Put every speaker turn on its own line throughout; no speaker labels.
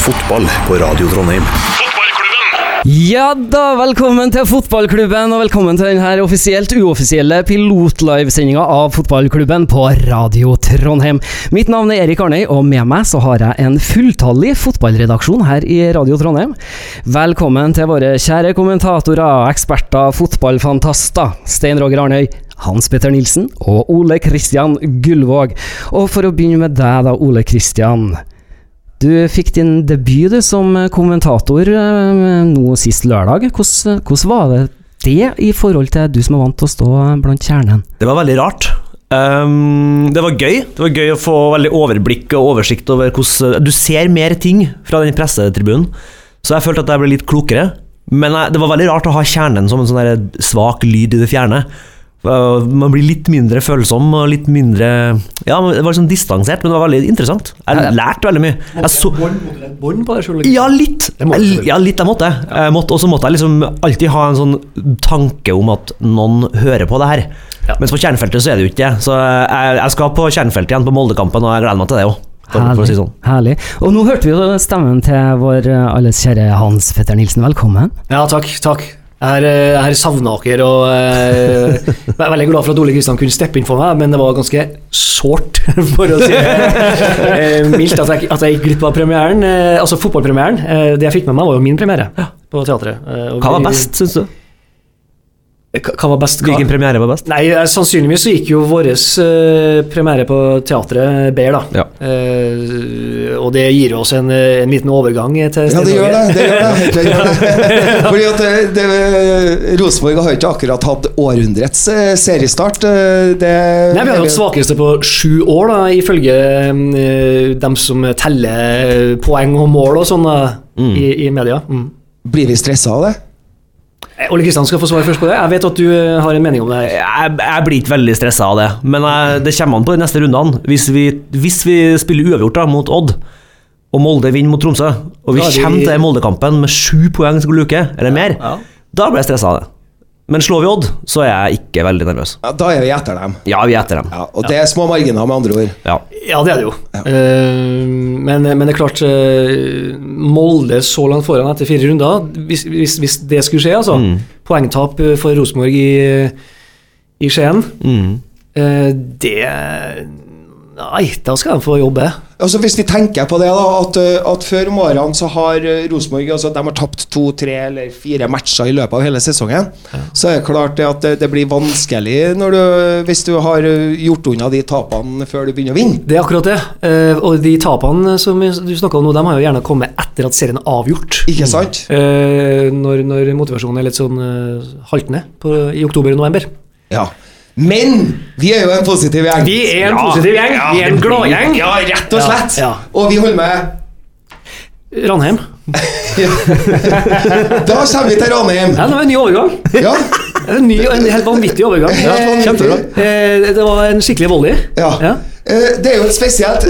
Fotball på Radio Trondheim.
Ja da, velkommen til fotballklubben, og velkommen til denne offisielt uoffisielle pilotlivesendinga av fotballklubben på Radio Trondheim. Mitt navn er Erik Arnøy, og med meg så har jeg en fulltallig fotballredaksjon her i Radio Trondheim. Velkommen til våre kjære kommentatorer, eksperter, fotballfantaster. Stein Roger Arnøy, Hans Petter Nilsen og Ole Kristian Gullvåg. Og for å begynne med deg da, Ole Kristian. Du fikk din debut som kommentator eh, nå sist lørdag. Hvordan, hvordan var det det i forhold til du som er vant til å stå blant kjernen?
Det var veldig rart. Um, det var gøy. Det var gøy å få veldig overblikk og oversikt over hvordan Du ser mer ting fra den pressetribunen, så jeg følte at jeg ble litt klokere. Men jeg, det var veldig rart å ha kjernen som en sånn svak lyd i det fjerne. Man blir litt mindre følsom og litt mindre Ja, det var sånn distansert, men det var veldig interessant. Jeg lærte veldig mye. Jeg så,
Bånd på deg sjøl?
ja, litt. Jeg- Ja, litt jeg måtte. Jeg måtte og så måtte jeg liksom alltid ha en sånn tanke om at noen hører på det her.
Ja.
Mens på kjernefeltet så er det jo ikke det. Så jeg, jeg skal på kjernefeltet igjen på Moldekampen, og jeg gleder meg til det òg. For si sånn.
Herlig. Og nå hørte vi jo stemmen til vår eh, alles kjære Hans Petter Nilsen. Velkommen.
Ja, takk. takk. Jeg har, eh, har savna dere og eh, jeg er veldig glad for at Ole Kristian kunne steppe inn for meg, men det var ganske sårt, for å si det eh, mildt, at jeg, at jeg gikk glipp av premieren. Eh, altså fotballpremieren. Eh, det jeg fikk med meg, var jo min premiere på teatret. Eh,
Hva var best, syns du?
Hva hva var best? Hva?
Hvilken premiere var best?
Nei, eh, Sannsynligvis så gikk jo vår uh, premiere på teatret bedre, da.
Ja.
Uh, og det gir oss en, eh, en liten overgang til
Ja, det gjør det. Det, gjør det, det, gjør det. Fordi at det, det, Rosenborg har ikke akkurat hatt århundrets eh, seriestart. eh, Det,
Nei, Vi har hatt svakeste på sju år, da, ifølge uh, dem som teller poeng og mål og sånn mm. i, i media. Mm.
Blir vi stressa av det?
Eh, Ole Kristian skal få svare først på det. Jeg vet at du eh, har en mening om det.
Jeg, jeg blir ikke veldig stressa av det, men jeg, det kommer an på de neste rundene. Hvis vi, hvis vi spiller uavgjort da, mot Odd, og Molde vinner mot Tromsø, og vi
ja, vi-
kommer til Molde-kampen med sju poeng som luke, eller mer,
Ja.
da blir jeg stressa av det. Men slår vi Odd, så er jeg ikke veldig nervøs.
Ja, da er vi etter dem.
Ja, vi er etter dem.
Ja, og det er små marginer, med andre ord.
Ja.
Ja, det er det jo. Uh, men, men det er klart uh, Molde så langt foran etter fire runder. Hvis, hvis, hvis det skulle skje, altså. Poengtap eh, for Rosenborg i, i Skien.
Mm.
Uh, det Nei, da skal de få jobbe.
Altså Hvis vi tenker på det, da at, eh, at før om årene så har eh, Rosenborg altså, de har tapt to, tre eller fire matcher i løpet av hele sesongen. Så er det klart det at det, det blir vanskelig når du, hvis du har eh, gjort unna de tapene før du begynner å vinne.
Det er akkurat det. Og de tapene som du snakka om nå, de har jo gjerne kommet etter at serien er avgjort.
Ikke sant?
Eh, når, når motivasjonen er litt sånn haltende på, i oktober og november.
Ja. Men vi er jo en positiv gjeng.
Vi er en positiv gjeng. vi er en gladgjeng.
Ja, rett og slett.
ja.
Og vi holder med
Ranheim.
Da kommer vi til Ranheim.
Ja, det var en ny overgang.
Ja,
Det En, ny, en helt vanvittig overgang.
Ja.
Eh, det var en skikkelig volley.
ja. Eh, Det er jo spesielt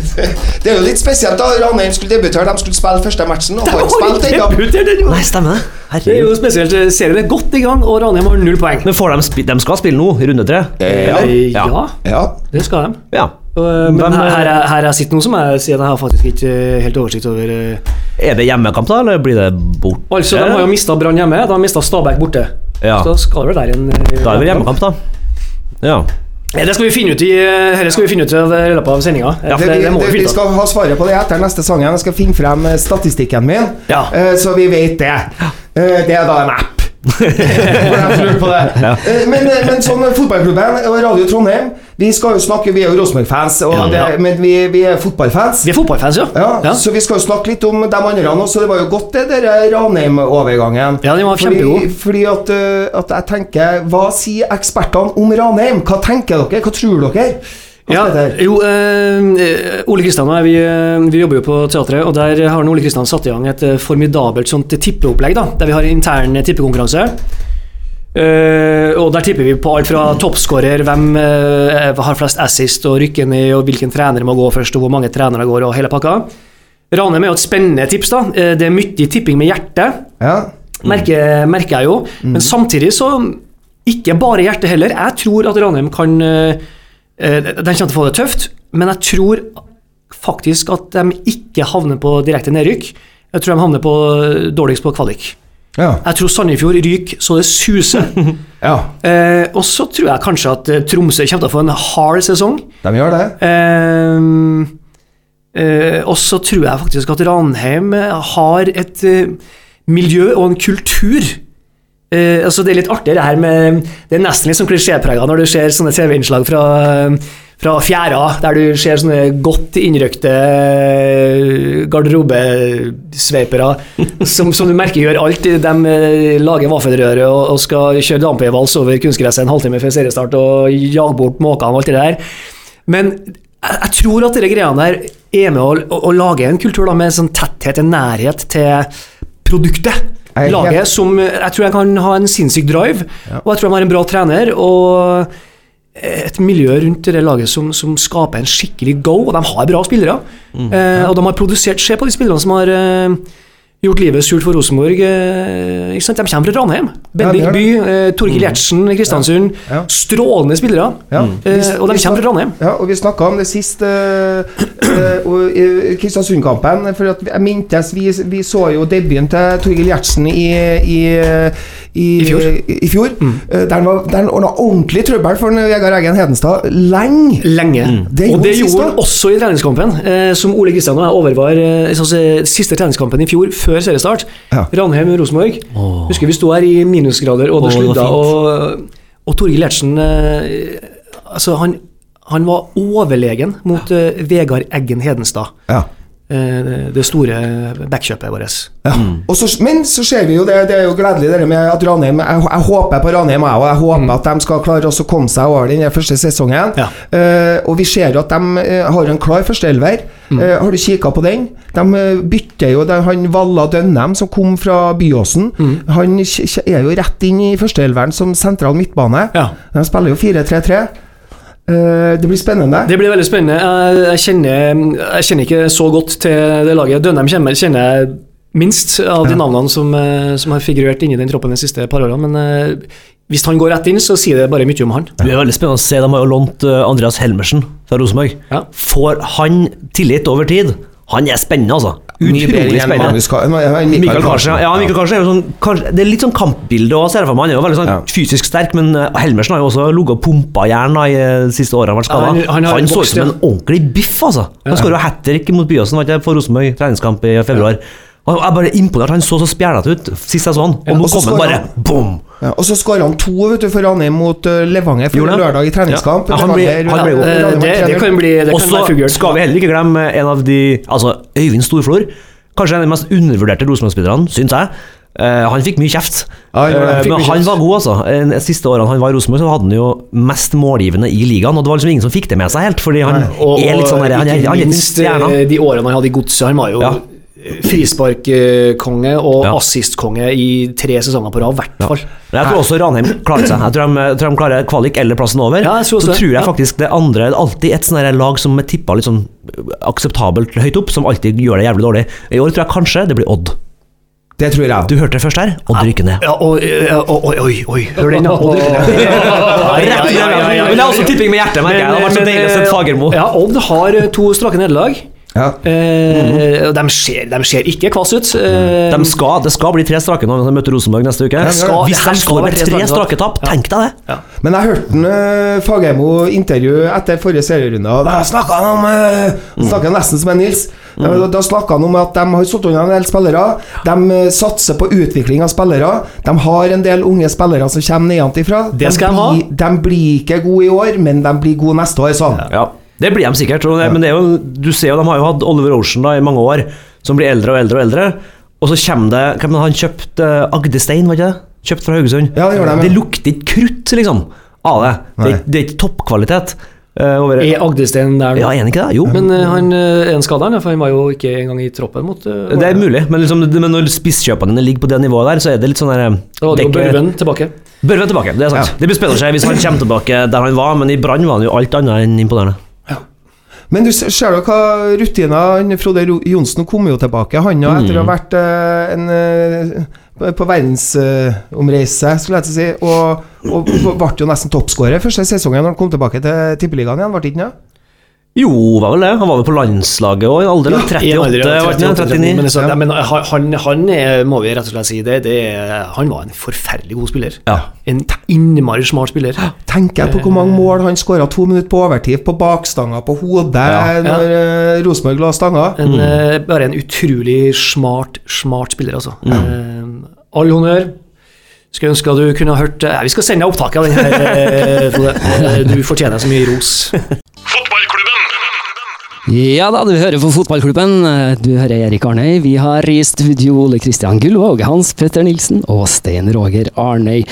Det er jo litt spesielt da Ranheim skulle debutere. De skulle spille første matchen og har ikke.
Debutert, det,
Nei, stemmer det.
Det er jo spesielt. Serien er godt i gang, og Ranheim har null poeng.
Men får de, spi de skal spille nå, i runde tre?
Ja.
Eh,
Ja.
ja,
Ja.
det skal de.
Ja.
Eh, men her,
eh,
her, er- jeg sitter nå, som jeg sier jeg har faktisk ikke eh, helt oversikt over eh,
Er det hjemmekamp, da, eller blir det borte?
Altså, De har jo mista Brann hjemme, de har mista Stabæk borte.
Ja.
Så da skal det vel være en eh,
Da er det vel hjemmekamp, da. Ja.
Det skal vi finne ut i eh, Dette skal vi finne ut i løpet av sendinga. Ja, det, det
det,
vi
skal ha svaret på det etter neste sangen. Jeg skal finne frem eh, statistikken min,
Ja.
eh, så vi vet det. Det er da en app. Det. Eh, Men, eh, men sånn fotballklubben og Radio Trondheim Vi skal jo snakke, vi er jo Rosenborg-fans,
Ja, ja.
men vi, vi er fotballfans.
Vi er fotballfans, ja.
Ja,
ja.
Så vi skal jo snakke litt om de andre også. Det var jo godt, det der Ranheim-overgangen.
Ja, den var kjempegod.
fordi at, eh, at jeg tenker Hva sier ekspertene om Ranheim? Hva tenker dere? Hva tror dere?
Ja, jo, eh, Ole Kristian og jeg vi, eh, vi jobber jo på teatret, og der har Ole Kristian satt i gang et eh, formidabelt sånt tippeopplegg, da, der vi har intern tippekonkurranse. Eh, og Der tipper vi på alt fra toppskårer, hvem eh, har flest assist og rykker ned, og hvilken trener må gå først, og hvor mange trenere går, og hele pakka. Ranheim er jo et spennende tips. da Eh, Det er mye tipping med hjertet,
Ja.
merker, merker jeg jo. Men samtidig så ikke bare hjertet heller. Jeg tror at Ranheim kan eh, eh, Den kommer til å få det tøft, men jeg tror faktisk at de ikke havner på direkte nedrykk. Jeg tror de havner på dårligst på kvalik.
Ja.
Jeg tror Sandefjord ryker så det suser.
ja.
eh, og så tror jeg kanskje at eh, Tromsø kommer til å få en hard sesong.
De gjør det.
Eh, eh, og så tror jeg faktisk at Ranheim har et eh, miljø og en kultur. Eh, altså Det er litt artig, det her med Det er nesten litt sånn klisjéprega når du ser sånne TV-innslag fra, fra fjæra, der du ser sånne godt innrøkte eh, garderobesveipere som, som du merker gjør alt. De eh, lager vaffelrøre og, og skal kjøre dampevals over kunstgresset en halvtime før seriestart og jage bort måkene og alt det der. Men jeg, jeg tror at disse greiene der er med å, å, å lage en kultur da, med sånn tetthet, en nærhet til produktet.
Jeg
Laget som Jeg tror jeg kan ha en sinnssyk drive, og jeg tror de har en bra trener. og et miljø rundt det laget som, som skaper en skikkelig go, og de har bra spillere. Eh, og de har produsert Se på de spillerne som har eh, gjort livet surt for Rosenborg. Eh? De kommer fra Ranheim. Bendik
Ja,
By, eh, Torgill Gjertsen, Kristiansund.
Ja.
Strålende spillere.
Ja.
Eh, og de kommer fra Ranheim.
Ja, og vi snakka om det sist eh, eh, eh, Kristiansund-kampen. For at jeg mintes vi, vi så jo debuten til Torgill Gjertsen i, i, i,
I fjor.
I fjor. Mm. Der han ordna ordentlig trøbbel for Vegard Eggen Hedenstad lenge.
Lenge.
Det
og det gjorde han også i treningskampen, som Ole Kristian og jeg overvar siste treningskampen i fjor, før seriestart.
Ja.
Ranheim-Rosenborg. Husker vi sto her i minusgrader, og det
oh,
sludda, og, og Torgill Gjertsen eh, altså, han, han var overlegen mot eh, Vegard Eggen Hedenstad.
Ja.
Eh, det store backkjøpet vårt.
Ja. Og så, men så ser vi jo det, det er jo gledelig det med at Ranheim Jeg, jeg håper på Ranheim, jeg, og jeg håper at de skal klare å komme seg over den første sesongen.
Ja.
Uh, og vi ser jo at de uh, har en klar førsteelver. Eh, har du kikka på den? De eh, bytter jo de, Han Valla Dønnem, som kom fra Byåsen, han kj- kj- er jo rett inn i førsteelveren som sentral midtbane.
Ja.
De spiller jo 4-3-3. Eh, det blir spennende.
Det blir veldig spennende. Jeg, kjenner, jeg kjenner ikke så godt til det laget. Dønheim kjenner, kjenner jeg minst av de navnene som, eh, som har figurert inni den troppen de siste par årene. Men eh, hvis han går rett inn, så sier det bare mye om han.
Det er veldig spennende å se. De har jo lånt Andreas Helmersen fra Rosenborg.
Ja.
Får han tillit over tid? Han er spennende, altså. Utrolig spennende. Karlsen, ja, Karlsen er jo sånn, kanskje, Det er litt sånn kampbilde òg, ser jeg for meg. Han er jo veldig sånn
Ja.
fysisk sterk, men eh, Helmersen har jo også ligget og pumpa jern i eh, de siste årene. Han,
Ja, han- han
han, så ut som en ordentlig biff, altså. Han skåret jo hat trick mot Byåsen for Rosenborg, treningskamp i februar. Og Jeg bare imponert. Han så så spjælete ut sist jeg så han, og nå
og
kom han bare bom!
Ja, og så skåra han to vet du, for Ranheim mot eh, Levanger for lørdag i treningskamp.
Ja. Ja, han blir- han blir.
Eh,
Ranheim
det, det kan bli, det
Og så skal vi heller ikke glemme en av de Altså, Øyvind Storflor. Kanskje en av de mest undervurderte Rosenborg-spillerne, syns jeg. Uh, han fikk mye kjeft,
Ja, han fikk det.
Eh, men
mye
han
kjeft.
var god. altså De siste årene han var i Rosenborg, så hadde han jo mest målgivende i ligaen. Og det var liksom ingen som fikk det med seg helt, fordi han
Nei.
er litt sånn der, han, er, han er stjerna.
eh, de årene han hadde i godset. Han var jo
Ja.
Frisparkkonge og
Ja.
assistkonge i tre sesonger på rad, i hvert fall.
Men jeg tror også Ranheim klarer seg. Jeg tror de, jeg tror de klarer kvalik eller plassen over.
Ja, jeg tror også
så
det.
tror jeg faktisk det andre det er alltid et sånn lag som er tippa litt sånn akseptabelt høyt opp, som alltid gjør det jævlig dårlig. I år tror jeg kanskje det blir Odd.
Det tror jeg.
Du hørte det først her. Odd rykker ned.
Ja, og, og, oi, oi, oi, hør den, ja. Og det-
ned. Men det er også tipping med hjertet, merker jeg. Det har vært så deilig å se Fagermo.
Ja, Odd har eh, to strake nederlag.
Ja.
Eh, og de, ser, de ser ikke kvass ut. Eh,
De skal, det skal bli tre strake når de møter Rosenborg neste uke.
skal-
Hvis de
skal
står med
tre strake tap.
ja. tenk deg det!
Men jeg hørte en, uh, Fagermo intervju etter forrige serierunde, og da snakka han om uh, Snakket nesten som en Nils. Da, da snakka han om at de har satt unna en del spillere. De eh, satser på utvikling av spillere. De har en del unge spillere som kommer nedenfra.
Det skal de
de blir ikke gode i år, men de blir gode neste år, sa han.
Ja, det blir de sikkert. Det, Men det er jo, du ser jo, de har jo hatt Oliver Ocean da, i mange år, som blir eldre og eldre og eldre. Og så kommer det Hvem han kjøpt? Uh, Agdestein, var ikke det? Kjøpt fra Haugesund.
Ja, det gjør de, ja.
det lukter ikke krutt, liksom, av det. Det, det er ikke toppkvalitet. Uh, over,
Er Agdestein der nå?
ja, er han ikke det? Jo.
Men uh, han eh, er en skada, for han var jo ikke engang i troppen mot uh,
det er mulig, men, liksom, det- men når spisskjøpene dine ligger på det nivået der, så er det litt sånn der eh,
Da var det jo
det
Børven tilbake.
Børven tilbake, det er sant. Det blir spennende å se hvis han kommer tilbake der han var, men i Brann var han jo alt annet enn imponerende.
Men du ser jo hva rutina Frode Ro- Johnsen kom jo tilbake, han òg, etter å ha vært eh, en, eh, på verdensomreise, skulle jeg til å si, og, og ble jo nesten toppskårer første sesongen når han kom tilbake til Tippeligaen igjen, ble det ikke det?
Jo, var vel det. Han var vel på landslaget òg, i en alder av 38,
aldri-
var ikke det? 39.
Men, så, men han, han er, må vi rett og slett si, det, det, er- han var en forferdelig god spiller.
Ja.
En innmari smart spiller.
Tenker jeg på hvor mange mål han skåra to minutter på overtid, på bakstanga, på hodet,
Ja.
når ja. Rosenborg la stanga.
En, mm. bare en utrolig smart, smart spiller, altså. Mm. all honnør. Skulle ønske at du kunne ha hørt eh, Vi skal sende deg opptaket av den her, eh, Frode. Eh, Du fortjener så mye ros.
Ja da, du hører på fotballklubben. Du hører Erik Arnøy. Vi har i studio Ole Kristian Gullvåg, Hans Petter Nilsen og Stein Roger Arnøy.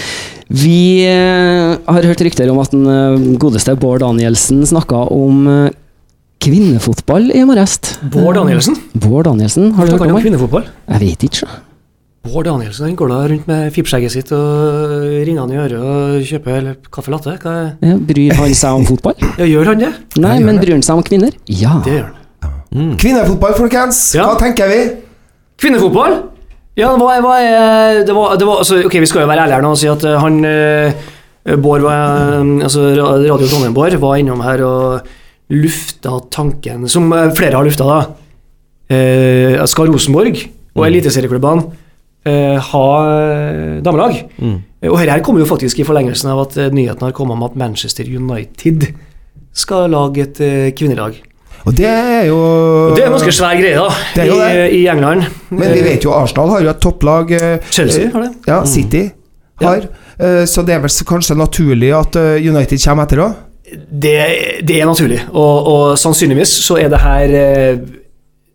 Vi eh, har hørt rykter om at den eh, godeste Bård Danielsen snakka om eh, kvinnefotball i morges.
Bård Danielsen.
Bård Danielsen, har du hørt om
ham?
Jeg vet ikke. Så.
Bård Danielsen han går da rundt med fippskjegget sitt og ringer han i øret og kjøper eller kaffe latte. Hva er-
Ja, bryr han seg om fotball?
Ja, gjør han det?
Nei, men bryr han seg om kvinner? Ja.
Det gjør han.
Kvinnefotball, folkens.
Ja.
Hva tenker vi?
Kvinnefotball? Ja, hva er det var, det var, altså, Ok, vi skal jo være ærlige her nå og si at eh, han eh, Bård var eh, Altså Radio Trondheim Bård var innom her og lufta tanken, som flere har lufta, da. Eh, skal Rosenborg og eliteserieklubbene eh, ha damelag. Mm. Og her, kommer jo faktisk i forlengelsen av at eh, nyheten har kommet om at Manchester United skal lage et eh, kvinnelag.
Og det er jo
Det er en ganske svær greie, da, i, i England.
Men vi vet jo Arsenal har jo et topplag. eh,
Chelsea har det.
Ja, City har. Ja. Så det er vel kanskje naturlig at eh, United kommer etter òg?
Det, det er naturlig, og, og sannsynligvis så er det her eh,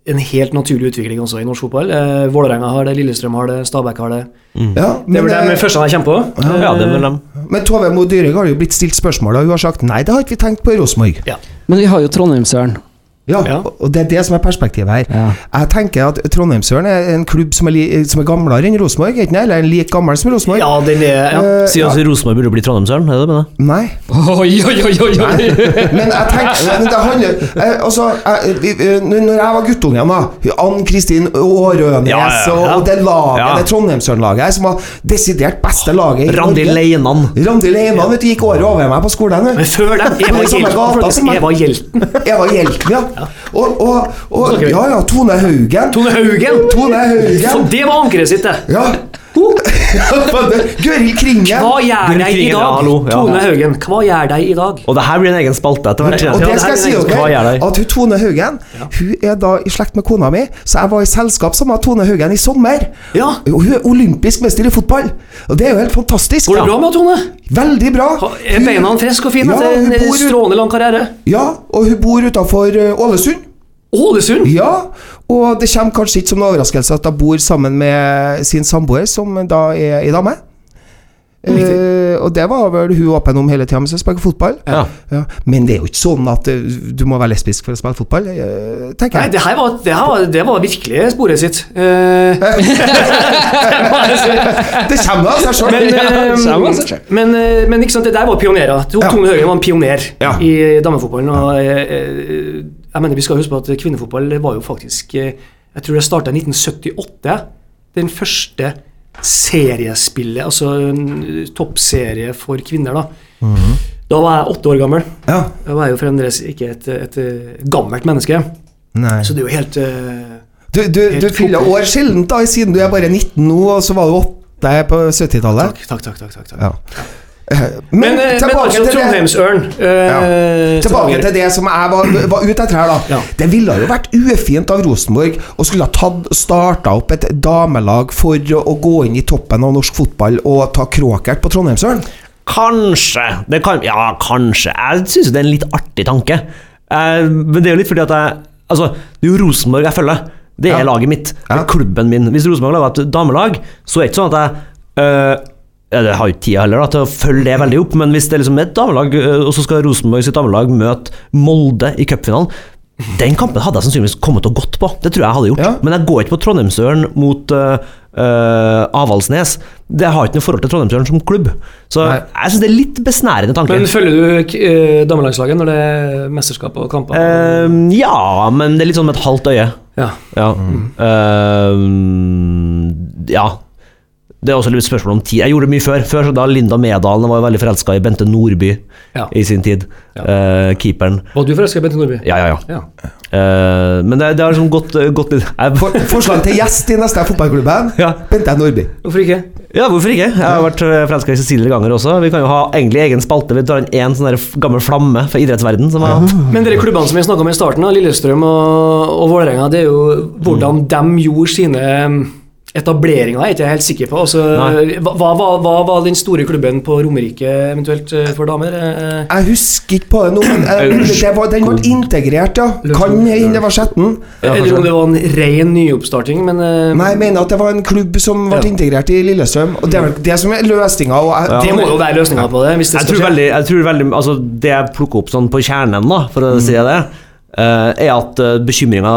en helt naturlig utvikling også i norsk fotball. Eh, Vålerenga har det, Lillestrøm har det, Stabæk har det.
Ja,
Det er vel
eh,
de første jeg kommer på.
Ja, det er dem.
Men Tove Mo Dyrhaug har jo blitt stilt spørsmål, og hun har sagt nei, det har ikke vi tenkt på i Rosenborg.
Ja.
Men vi har jo Trondheimsøren.
Ja,
Ja.
og det er det som er perspektivet her.
Ja.
Jeg tenker at Trondheimsøren er en klubb som er, li, som er gamlere enn Rosenborg. Eller en like gammel som Rosenborg?
Ja, den er ja.
Uh,
Sier altså Rosenborg burde bli Trondheimsøren, er det det?
Nei.
Oi, oi, oi, oi, Nei.
Men jeg tenker men det handler eh, Altså, jeg, vi- når jeg var guttunge igjen, da Ann Kristin Aarønes
Ja, ja, ja.
og, det laget,
Ja.
det Trondheimsøren-laget som var desidert beste laget i
Randi. Leinan.
Randi Leinan vet du, gikk året over meg på skolen.
Men før dem, Eva. Eva Hjelten.
Eva Hjelten, ja. Og, og, og ja, ja, Tone Haugen.
Tone Haugen!
Tone
For
Så
det var ankeret sitt, det.
Ja. Gøril Kringe!
Hva gjør de i dag?
hallo, ja.
Tone Haugen, hva gjør deg i dag?
Og det her blir en egen spalte etter hvert.
Og det skal jeg si
er
dere, at hun Tone Haugen Hun er da i slekt med kona mi, så jeg var i selskap sammen med Tone Haugen i sommer.
Ja.
Hun er olympisk mester i fotball, og det er jo helt fantastisk.
Går det bra med Tone?
Veldig bra.
Er beina friske og fine
Ja,
etter en strålende lang karriere?
Ja, og hun bor utafor Ålesund.
Ålesund?
Ja, og det kommer kanskje ikke som en overraskelse at hun bor sammen med sin samboer, som da er ei dame. Uh, og det var vel hun åpen om hele tida mens hun spilte fotball.
Ja.
Ja, men det er jo ikke sånn at eh, du må være lesbisk for å spille fotball, eh, tenker
Nei, det her var, det her var, det var virkelig sporet sitt. Uh... det jeg
kommer av seg sjøl.
men,
Ja, seg selv.
men, men ikke sant, det der var pionerer.
Ja.
Tone Høgen var en pioner
Ja.
i damefotballen. Og, uh, jeg mener Vi skal huske på at kvinnefotball var jo faktisk eh, Jeg tror det starta i 1978. Den første seriespillet, altså en toppserie for kvinner. Da Da var jeg åtte år gammel.
Ja.
Da var jeg jo fremdeles ikke et, et, eh, gammelt menneske.
Nei.
Så det er jo helt eh,
Du, du, du fyller år sjelden, da, siden du er bare 19 nå, og så var du åtte på 70-tallet.
Takk, takk, takk. takk, takk, takk.
Ja. Eh,
Men,
Men, tilbake,
men
til det.
Trondheimsørn eh,
Tilbake til det som jeg var, var ute etter her, da.
Ja.
Det ville jo vært ufint av Rosenborg å skulle ha tatt, starta opp et damelag for å, å gå inn i toppen av norsk fotball og ta kråkert på Trondheimsøren.
Kanskje. Det kan, ja, kanskje. Jeg syns det er en litt artig tanke. Eh, men det er jo litt fordi at jeg Altså, det er jo Rosenborg jeg følger. Det er
Ja.
laget mitt. Det er klubben min. Hvis Rosenborg lager et damelag, så er det ikke sånn at jeg eh, ja, det har ikke tida heller da, til å følge det veldig opp, men hvis det liksom er et damelag, og så skal Rosenborg sitt damelag møte Molde i cupfinalen Den kampen hadde jeg sannsynligvis kommet og gått på. Det tror jeg jeg hadde gjort.
Ja.
Men jeg går ikke på Trondheimsøren mot uh, Avaldsnes. Det har ikke noe forhold til Trondheimsøren som klubb. Så
Nei.
jeg syns det er litt besnærende tanke.
Men følger du uh, damelagslaget når det er mesterskap og kamper?
Eh, ja, men det er litt sånn med et halvt øye.
ja.
Ja. Eh, ja. Det er også litt spørsmål om tid. Jeg gjorde det mye før. Før så da Linda Medalen var jo veldig forelska i Bente Nordby
Ja.
i sin tid. Eh, keeperen.
Var du forelska i Bente Nordby?
Ja, ja, ja.
Ja.
Uh, men det, det har liksom gått, gått litt
For, forslag til gjest i neste fotballklubben?
Ja.
Bente Nordby.
Hvorfor ikke?
Ja, hvorfor ikke? Jeg har vært forelska i Cecilie ganger også. Vi kan jo ha egentlig egen spalte. Vi tar inn en sånn gammel flamme fra idrettsverden som har
Men dere klubbene som vi snakka om i starten, Lillestrøm og, og Vålerenga, det er jo hvordan de gjorde sine etableringer, er ikke jeg helt sikker på. Altså, hva, hva, hva var den store klubben på Romerike eventuelt eh, for damer? Eh,
Jeg husker ikke på det nå, men eh, det var, den ble integrert, ja. Kan hende det var Skjetten.
Eller om det var en ren nyoppstarting, men eh,
Nei, jeg mener at det var en klubb som ble
Ja.
integrert i Lillestrøm. Og det er vel det som er løsninga. Ja.
det må jo være løsninga på det. Hvis det
jeg
skal
tror
skje.
veldig, jeg tror veldig Altså, det jeg plukker opp sånn på kjernen, da, for å si det, eh, er at uh, bekymringa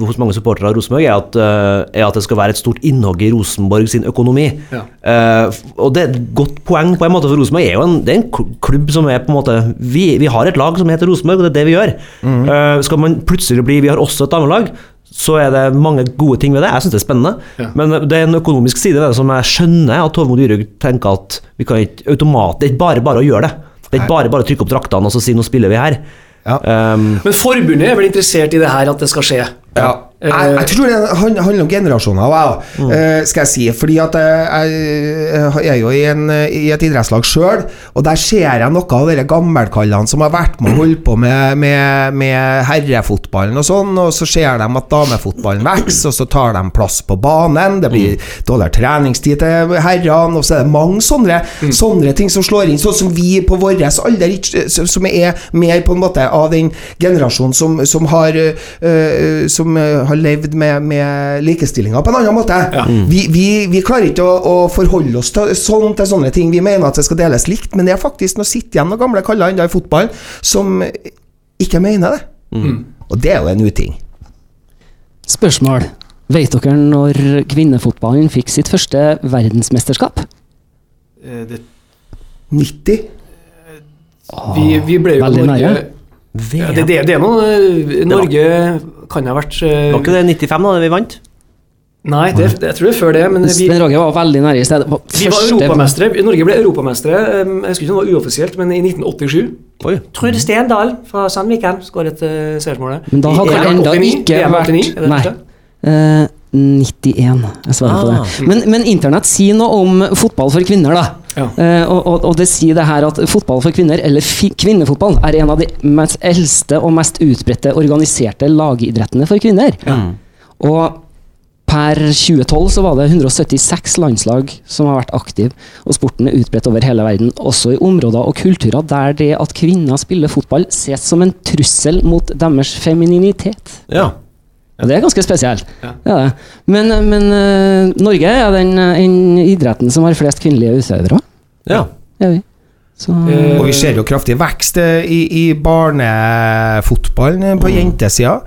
hos mange supportere av Rosenborg er at, eh, er at det skal være et stort innhogg i Rosenborg sin økonomi.
Ja.
Uh, og det er et godt poeng på en måte, for Rosenborg er jo en, det er en klubb som er på en måte vi, vi har et lag som heter Rosenborg, og det er det vi gjør. Eh, skal man plutselig bli Vi har også et damelag. Så er det mange gode ting ved det. Jeg syns det er spennende.
Ja.
Men det er en økonomisk side ved det som jeg skjønner at Tormod Dyrhaug tenker at vi kan ikke automatisk Det er ikke bare bare å gjøre det. Det er ikke bare bare å trykke opp draktene og så si nå spiller vi her.
Ja.
Um,
Men forbundet er vel interessert i det her, at det skal skje?
Ja. Jeg, jeg tror det handler om generasjoner, wow,
Mm.
eh, skal jeg si. Fordi at jeg, jeg er jo i, en, i et idrettslag sjøl, og der ser jeg noe av de gammelkallene som har vært med og holdt på med, med, med herrefotballen og sånn, og så ser de at damefotballen vokser, og så tar de plass på banen. Det blir dårligere treningstid til herrene, og så er det mange sånne, sånne ting som slår inn, sånn som vi på vår alder, som er mer på en måte av den generasjonen som, som har øh, Som øh, har levd med, med likestillinga på en annen måte. Vi, vi, vi klarer ikke å, å forholde oss til, sånn til sånne ting. Vi mener at det skal deles likt, men det er faktisk noe sitt igjen av gamle kaller ennå i fotballen som ikke mener det. Og det er jo en uting.
Spørsmål. Vet dere når kvinnefotballen fikk sitt første verdensmesterskap?
Eh, det,
90?
vi, vi ble jo
Veldig
Norge
nære.
ja, det, det, det er noe eh, Norge kan ha vært uh,
var ikke det 95 da vi vant?
Nei, det, det, jeg tror det er før det. Men vi,
Svein Rage var veldig nære i stedet.
Vi var europamestere. Norge ble europamestere. eh, Jeg husker ikke om det var uoffisielt, men i 1987.
Oi.
Trud Stendal fra Sandviken skåret uh, seiersmålet.
Men da hadde
I-
det enda ikke vært Nei.
det?
Eh, 91. Jeg svarer på
Ah.
det. Men, men internett sier noe om fotball for kvinner, da.
Ja.
Uh, og, og, det sier det her at fotball for kvinner, eller kvinnefotball, er en av de mest eldste og mest utbredte organiserte lagidrettene for kvinner. Og per 2012 så var det 176 landslag som har vært aktive, og sporten er utbredt over hele verden, også i områder og kulturer der det at kvinner spiller fotball ses som en trussel mot deres femininitet.
Ja.
Og det er ganske spesielt.
Ja.
Er. Men, men eh, Norge er den, eh, den idretten som har flest kvinnelige utøvere.
ja.
Vi. Så,
Eh,
Og vi ser jo kraftig vekst eh, i, i barnefotballen på på jentesida.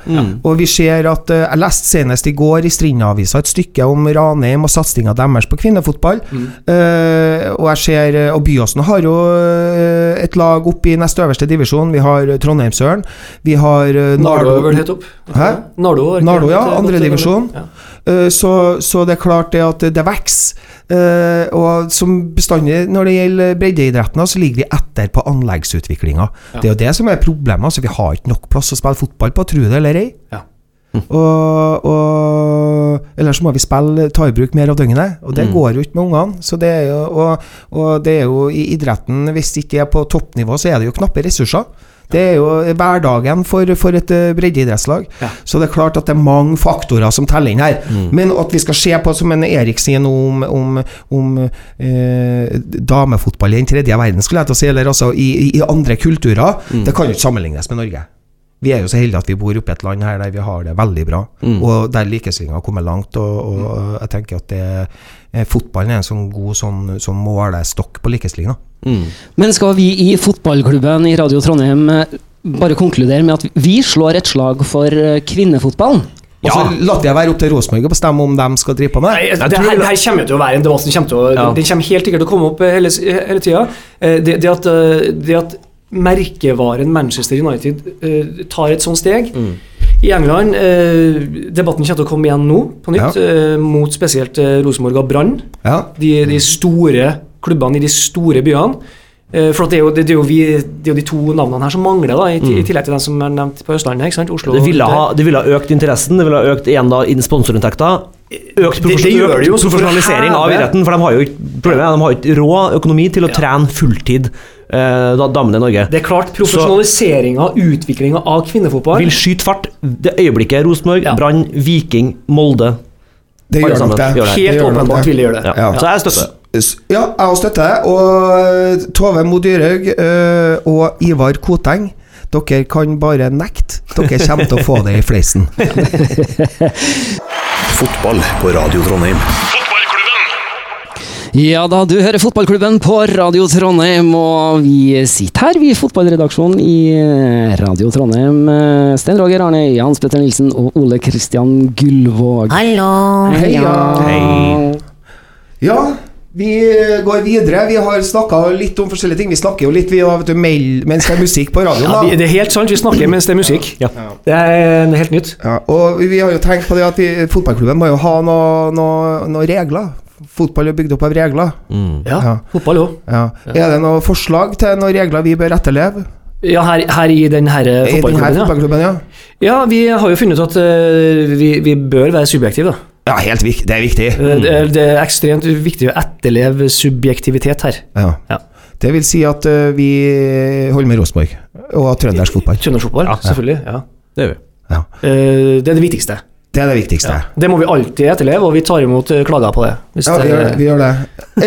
Og vi ser at eh, Jeg leste senest i går i Strinda-avisa et stykke om Ranheim og satsinga deres på kvinnefotball. Eh, og jeg ser eh, Og Byåsen har jo eh, et lag oppe i nest øverste divisjon. Vi har eh, Trondheimsøren. Vi har
Nardo Nardo vel helt opp?
Hæ?
Nardo,
Nardo, ja,
helt, eh,
andre
eh,
divisjon.
Ja.
Uh, Så, så det er klart det at det vokser. Eh, og som bestandig når det gjelder breddeidretten, så ligger vi etter på anleggsutviklinga.
Ja.
Det er jo det som er problemet. Altså, vi har ikke nok plass å spille fotball på, tro det eller ei.
Ja.
Og, og Ellers må vi spille, ta i bruk mer av døgnet, og det går jo ikke med ungene. Så det jo, og, og det er jo i idretten, hvis det ikke er på toppnivå, så er det jo knappe ressurser. Det er jo hverdagen for, for et eh, breddeidrettslag.
Ja.
Så det er klart at det er mange faktorer som teller inn her. Men at vi skal se på, som en Erik sier nå om, om, om eh, damefotball i den tredje verden, skulle jeg til å si, eller altså i, i- andre kulturer, det kan jo ikke sammenlignes med Norge. Vi er jo så heldige at vi bor oppe i et land her der vi har det veldig bra, og der likestillinga har kommet langt. Og, og jeg tenker at det, eh, fotballen er en sånn god sånn, sånn målestokk på likestillinga. Mm.
Men skal vi i fotballklubben i Radio Trondheim eh, bare konkludere med at vi slår et slag for kvinnefotballen? kvinnefotballen?
Og så la det være opp til Rosenborg å bestemme om de skal drive på med
Nei,
det.
det, her, her kommer jo til å være en debatt som kommer til å,
Ja.
den kommer helt sikkert til å komme opp eh, hele, hele tida. Eh, Det, det, at, eh, det at merkevaren Manchester United uh, tar et sånt steg I England eh, Debatten kommer til å komme igjen nå, på nytt, eh, mot spesielt eh, Rosenborg og Brann.
Ja.
De, de store klubbene i de store byene. Eh, for at det, er jo, det, det, er jo vi, det er jo de to navnene her som mangler, da, i, i tillegg til dem som er nevnt på Østlandet. ikke sant? Oslo
Det ville, ha, det ville ha økt interessen, det ville ha økt igjen da inn sponsorinntekter. Økt
Det- det gjør det jo,
profesjonalisering av idretten, for de har jo ikke problemet de har ikke råd økonomi til å trene fulltid eh, damene i Norge.
Det er klart, profesjonaliseringa, utviklinga av kvinnefotball
Vil skyte fart. Det øyeblikket Rosenborg,
Ja.
Brann, Viking, Molde
Det gjør nok det.
gjør det.
Helt
Det
åpenbart vil de gjøre det.
ja.
Ja.
Så jeg støtter.
Ja, jeg også støtter det. Og eh, Tove Mo Dyrhaug eh, og Ivar Koteng, dere kan bare nekte. Dere kommer til å få det i fleisen.
Fotball på Radio Trondheim.
Ja da, du hører fotballklubben på Radio Trondheim, og vi sitter her, vi i fotballredaksjonen i eh, Radio Trondheim. Stein Sten Roger Arne, Jans Petter Nilsen og Ole Kristian Gullvåg.
Hallo.
Heia.
Hei.
Ja, vi går videre. Vi har snakka litt om forskjellige ting. Vi snakker jo litt vi, vet du, mens det er musikk på radioen. Da.
Ja, det er helt sant, vi snakker mens det er musikk. Det er helt nytt.
Ja, og vi har jo tenkt på det at vi, fotballklubben må jo ha noen noe, noe regler. Fotball er bygd opp av regler.
Ja,
Ja.
fotball òg.
Ja. Er det noen forslag til noen regler vi bør etterleve?
Ja, her, her i den her
I denne
fotballklubben, ja.
fotballklubben? Ja,
Ja, vi har jo funnet ut at uh, vi, vi bør være subjektive. da.
ja helt viktig. det er viktig.
Mm. Det, er, det er ekstremt viktig å etterleve subjektivitet her.
Ja.
Ja.
Det vil si at uh, vi holder med Rosenborg og trøndersk fotball.
Trønderfotball, selvfølgelig. Ja.
Det gjør vi.
Ja.
Uh, Det er det viktigste.
Det er det viktigste.
Ja. Det må vi alltid etterleve, og vi tar imot eh, klager på det. Hvis
Ja, vi gjør,
det
vi gjør det.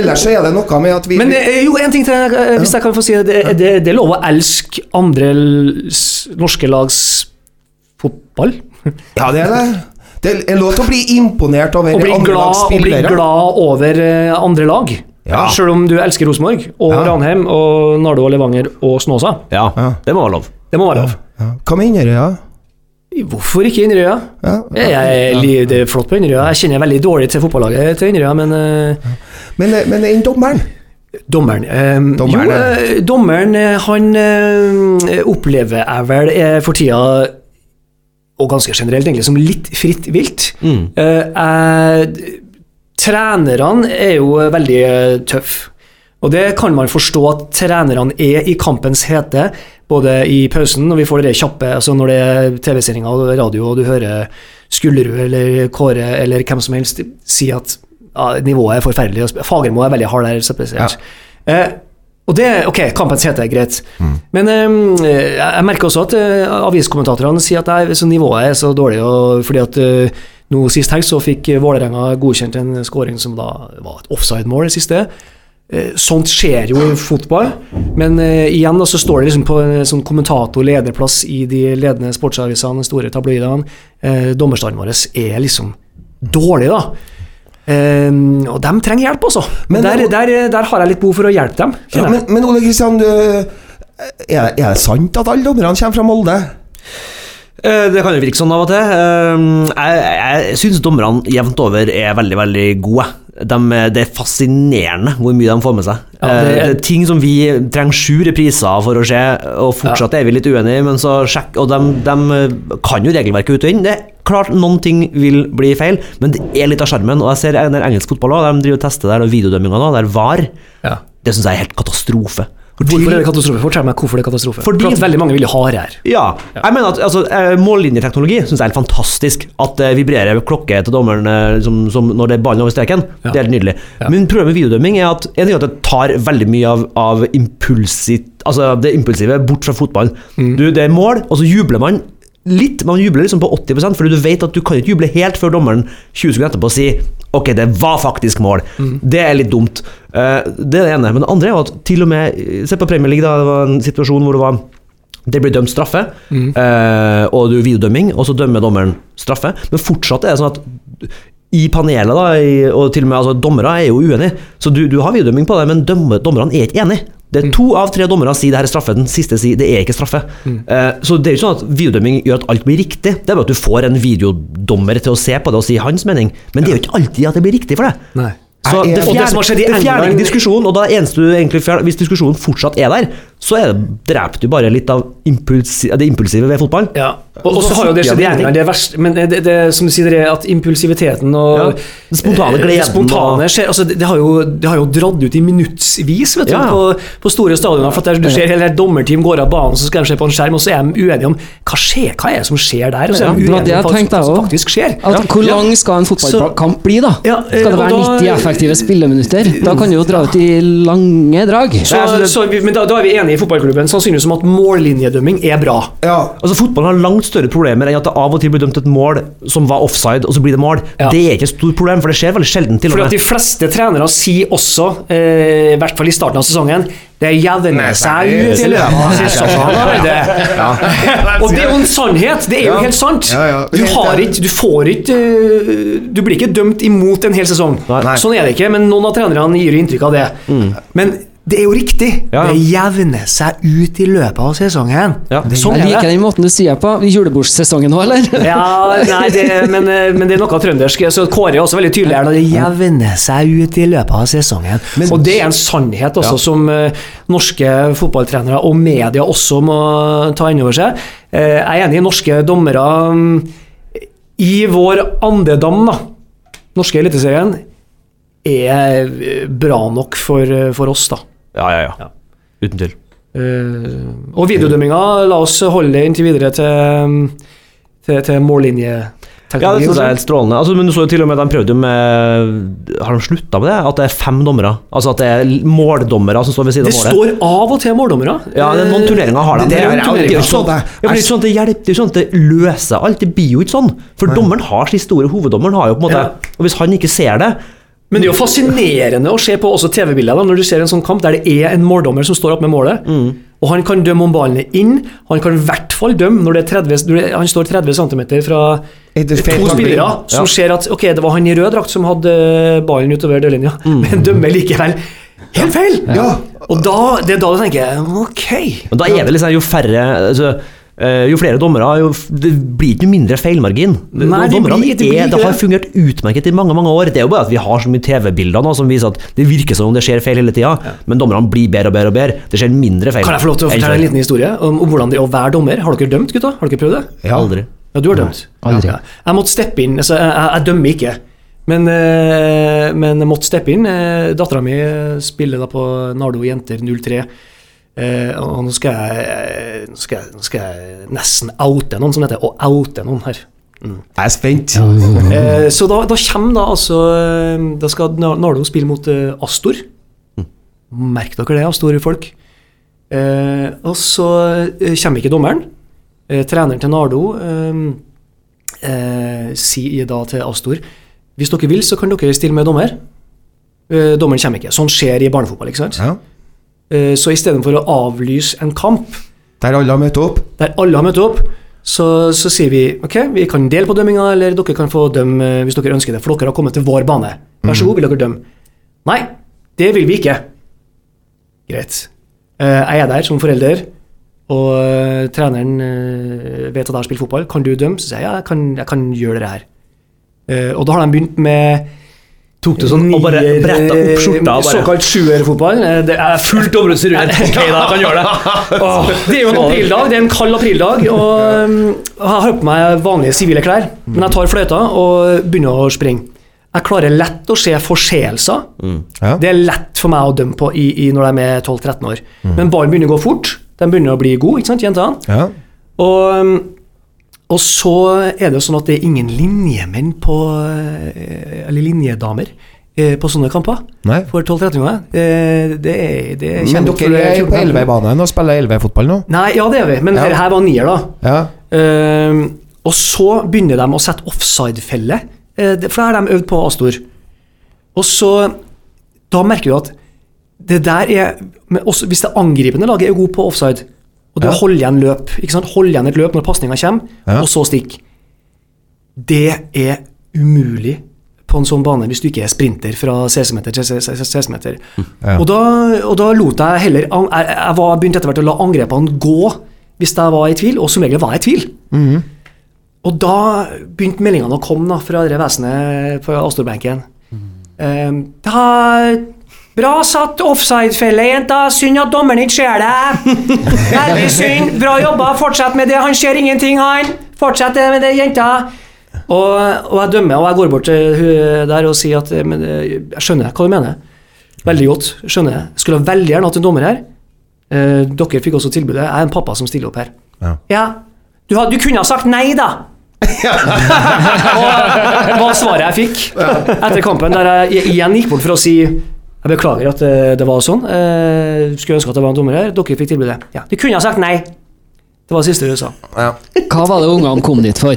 Ellers så er det noe med at vi
men eh, jo, en ting til, eh, hvis jeg kan få si det. Det, det, det er lov å elske andre norske lags fotball.
Ja, det er det. Det er lov til å bli imponert over
bli
andre
glad,
lags
og bli glad over andre lag.
Ja.
Selv om du elsker Rosenborg og
Ja.
Ranheim og Nardo og Levanger og Snåsa.
Ja,
Ja.
det må være lov.
Det må være lov.
Ja. Hva med Inderøya?
Hvorfor ikke Inderøya?
Ja.
ja, jeg, li- det er flott på Inderøya. Jeg kjenner veldig dårlig til fotballaget til Inderøya, men eh,
Men, men enn dommeren?
Dommeren eh,
Dommeren,
Jo, eh, dommeren eh, han eh, opplever jeg vel eh, for tida, og ganske generelt egentlig, som litt fritt vilt.
Mm.
Eh, jeg- trenerne er jo eh, veldig eh, tøffe. Og det kan man forstå at trenerne er i kampens hete, både i pausen når vi får det kjappe, altså når det er TV-sendinger og radio, og du hører Skullerud eller Kåre eller hvem som helst si at ja, nivået er forferdelig, og Fagermo er veldig hard der, spesielt. Eh, og det, ok, kampens hete er greit, men eh, jeg merker også at eh, aviskommentatorene sier at nei, så nivået er så dårlig, og fordi at eh, nå Sist helg så fikk Vålerenga godkjent en scoring som da var et offside-mål, siste. Eh, Sånt skjer jo i fotball, men uh, igjen da, så står det liksom på en sånn kommentator-lederplass i de ledende sportsavisene, de store tabloidene. Uh, dommerstanden vår er liksom dårlig, da. Uh, og de trenger hjelp, altså.
Men-
der, der, der har jeg litt behov for å hjelpe dem.
Ja, men, men Ole Kristian, er, er det sant at alle dommerne kommer fra Molde?
Eh, Det kan jo virke sånn av og til. Eh, Jeg, jeg syns dommerne jevnt over er veldig, veldig gode. De, det er fascinerende hvor mye de får med seg.
Ja, det er-
Eh, det er ting som vi trenger sju repriser for å se, og fortsatt er vi litt uenige, men så sjekk, og de, de kan jo regelverket ut og inn. Det er klart noen ting vil bli feil, men det er litt av sjarmen. Og jeg ser en engelsk fotball òg, de driver og tester der, og videodømminga nå, der VAR,
Ja.
det syns jeg er helt katastrofe.
Hvorfor er det katastrofe? Fortell meg hvorfor det er katastrofe.
Fordi-
For at veldig mange vil ha det her.
Ja, jeg mener at altså, eh, Mållinjeteknologi syns jeg er helt fantastisk. At det vibrerer klokke til dommeren liksom, som, som når det er ballen over streken.
Ja.
Det er helt nydelig.
Ja.
Men problemet med videodømming er at en ting er at det tar veldig mye av, av impulsit, altså det impulsive bort fra fotballen.
Mm.
Du, det er mål, og så jubler man litt. Man jubler liksom på 80% fordi du vet at du kan ikke juble helt før dommeren 20 sekunder etterpå sier Ok, det var faktisk mål.
Mm.
Det er litt dumt. Uh, det er det ene. Men det andre er jo at til og med Se på Premier League, da. Det var en situasjon hvor det var det blir dømt straffe, eh, og du videodømming, og så dømmer dommeren straffe. Men fortsatt er det sånn at i panelet, da, og til og med altså, dommere er jo uenige, så du, du har videodømming på det, men dommerne er ikke enige. Det er to av tre dommere sier det her er straffe, den siste sier det er ikke straffe. Eh, så det er jo sånn at videodømming gjør at alt blir riktig. Det er bare at du får en videodommer til å se på det og si hans mening, men det er jo ikke alltid at det blir riktig for deg.
Nei.
Så det fjerner, det fjerner ikke diskusjonen, og da eneste du egentlig fjerner, hvis diskusjonen fortsatt er der, så er det, dreper du bare litt av impuls, det impulsive ved fotball.
Ja. Og, og så har jo det skjedd gjerne, det er verst, men det, det, som du sier, det er at impulsiviteten og
Ja, den spontane
eh,
gleden
det spontane skjer, altså det, det, har jo, det har jo dratt ut i minuttsvis vet du,
Ja,
på, på store stadioner. For at der, du ser hele dommerteam går av banen, så skal de se på en skjerm, og så er de uenige om hva skjer, hva er det som skjer der. Og så er de uenige om hva som faktisk skjer.
At, hvor lang skal en fotballkamp bli, da?
Ja, eh,
Skal det være
da-
90 effektive spilleminutter? Da kan du jo dra ut i lange drag.
Så, så vi, men da, da er vi enige i fotballklubben sannsynligvis om at mållinjedømming er bra.
Ja.
Altså Fotballen har langt større problemer enn at det av og til blir dømt et mål som var offside, og så blir det mål.
Ja.
Det er ikke et stort problem, for det skjer veldig sjelden. til og
Fordi
med.
De fleste trenere sier også, eh, i hvert fall i starten av sesongen, det jevner seg ut i løpet av sesongen. Det. Og det er jo en sannhet. Det er jo helt sant. Du, har ikke, du får ikke eh, Du blir ikke dømt imot en hel sesong. Sånn er det ikke, men noen av trenerne gir inntrykk av det. Men det er jo riktig.
Ja, ja.
Det jevner seg ut i løpet av sesongen.
Ja.
Sånn
Jeg
er
liker den måten du sier på. Julebordsesongen nå, eller?
Ja, nei, det, men, eh, men det er noe trøndersk. Så Kåre er også veldig tydelig her det jevner seg ut i løpet av sesongen. og det er en sannhet også som uh, norske fotballtrenere og media også må ta inn over seg. Uh, jeg er enig i norske dommere um, i vår andedam, da. Norske Eliteserien er bra nok for, for oss, da.
Ja, ja, ja. Uten tvil.
Uh, og videodømminga, la oss holde det inntil videre til, til, til mållinjeteknologi.
Ja, det synes jeg er helt strålende. Altså, men du så jo til og med at de prøvde med Har de slutta med det? At det er fem dommere? Altså at det er måldommere som står ved siden
Det
av målet?
står av og til måldommere.
Ja, det er noen turneringer har de
Det jeg
er jo ikke sånn, det er sånn at det hjelper, det er sånn at det løser alt. Det blir jo ikke sånn. For dommeren har sin store hoveddommeren har jo på en måte
Ja.
Og hvis han ikke ser det
Men det er jo fascinerende å se på også TV-bilder når du ser en sånn kamp der det er en måldommer som står opp med målet.
Mm.
Og han kan dømme om ballen er inn. Han kan i hvert fall dømme når det er 30, når han står 30 cm fra to spillere som
Ja.
ser at ok, det var han i rød drakt som hadde ballen utover dørlinja,
Mm.
men dømmer likevel helt feil!
Ja.
Og da, det er da du tenker ok.
Men da er det liksom jo færre altså, eh, Jo flere dommere, jo f- det blir ikke mindre feilmargin.
Nei, det blir- det blir
er, det har fungert utmerket i mange mange år. Det er jo bare at vi har så mye TV-bilder nå som viser at det virker som om det skjer feil hele tida, men dommerne blir bedre og bedre og bedre. Det skjer mindre feil.
Kan jeg få lov til å fortelle en liten historie om, om hvordan det er å være dommer? Har dere dømt, gutta? Har dere prøvd det?
Aldri.
Ja, du har dømt.
Aldri.
Ja. Jeg måtte steppe inn. Altså, jeg, jeg, jeg dømmer ikke. Men, eh, men jeg måtte steppe inn. Eh, Dattera mi spiller da på Nardo Jenter 03. Eh, og nå skal, jeg, nå, skal jeg, nå skal jeg nesten oute noen, som heter. Å oute noen her.
Jeg er spent.
Eh, så da, da kommer da altså eh, Da skal Nardo spille mot eh, Astor. Merk dere det, Astor-folk. Eh, og så eh, kommer ikke dommeren. Eh, treneren til Nardo eh, eh, sier da til Astor hvis dere vil, så kan dere stille med dommer. Eh, dommeren kommer ikke. Sånn skjer i barnefotball. ikke sant?
Ja.
Eh, så istedenfor å avlyse en kamp
Der alle har møtt opp.
der alle har møtt opp, så, så sier vi ok, vi kan dele på dømminga, eller dere kan få dømme eh, hvis dere ønsker det, for dere har kommet til vår bane. Vær så god, vil dere dømme? Nei, det vil vi ikke. Greit. Eh, Jeg er der som forelder, og treneren vet at jeg har spilt fotball. Kan du dømme? Så sier jeg ja, jeg kan, jeg kan gjøre det her. Og da har de begynt med Tok du sånn
Og bare bretta opp skjorta og bare-
Såkalt sjuerfotball. Eh, Det er fullt dommerutstyr. Ok, da kan gjøre det. Åh, det er jo en aprildag, det er en kald aprildag, og um, jeg har på meg vanlige sivile klær. Men jeg tar fløyta og begynner å springe. Jeg klarer lett å se forseelser. Det er lett for meg å dømme på i, i når de er 12-13 år. Men ballen begynner å gå fort. De begynner å bli gode, ikke sant, jentene?
Ja.
Og, um, og så er det jo sånn at det er ingen linjemenn på eh, Eller linjedamer eh, på sånne kamper.
Nei.
For 12-13-åringer. Eh, Det, er- det
Men dere er jo på
14-15.
Elvebanen og spiller elvefotball nå.
Nei, ja det er vi, men
Ja.
her, var nier, da.
Ja.
Uh, og så begynner de å sette offside-felle, for det har de øvd på Astor. Og så Da merker du at det der er også Hvis det angripende laget er god på offside, og det
Ja.
holder igjen løp, ikke sant? Holde igjen et løp når pasninga kommer,
Ja.
og så stikk Det er umulig på en sånn bane hvis du ikke er sprinter fra 16-meter til 16-meter.
Ja.
Og, da, og da lot jeg heller Jeg, jeg var begynte etter hvert å la angrepene gå hvis jeg var i tvil, og som regel var jeg i tvil.
Mhm.
Og da begynte meldingene å komme da, fra det vesenet på Astorbenken. Um, det har Bra satt offside-felle, jenta. Synd at dommeren ikke ser det. Veldig synd. Bra jobba. Fortsett med det. Han ser ingenting, han. fortsett med det, jenta! Og, og jeg dømmer, og jeg går bort til hun der og sier at men, eh, jeg skjønner hva du mener. Veldig godt. skjønner jeg. Skulle veldig gjerne hatt en dommer her. Eh, dere fikk også tilbudet. Jeg er en pappa som stiller opp her.
Ja.
Du, har, du kunne ha sagt nei, da! og hva svaret jeg fikk etter kampen, der jeg igjen gikk bort for å si jeg beklager at eh, det var sånn. Eh, skulle ønske at det var en dommer her. Dere fikk tilbudet. Ja, De kunne ha sagt nei. Det var det siste du sa.
Hva var det ungene kom dit for?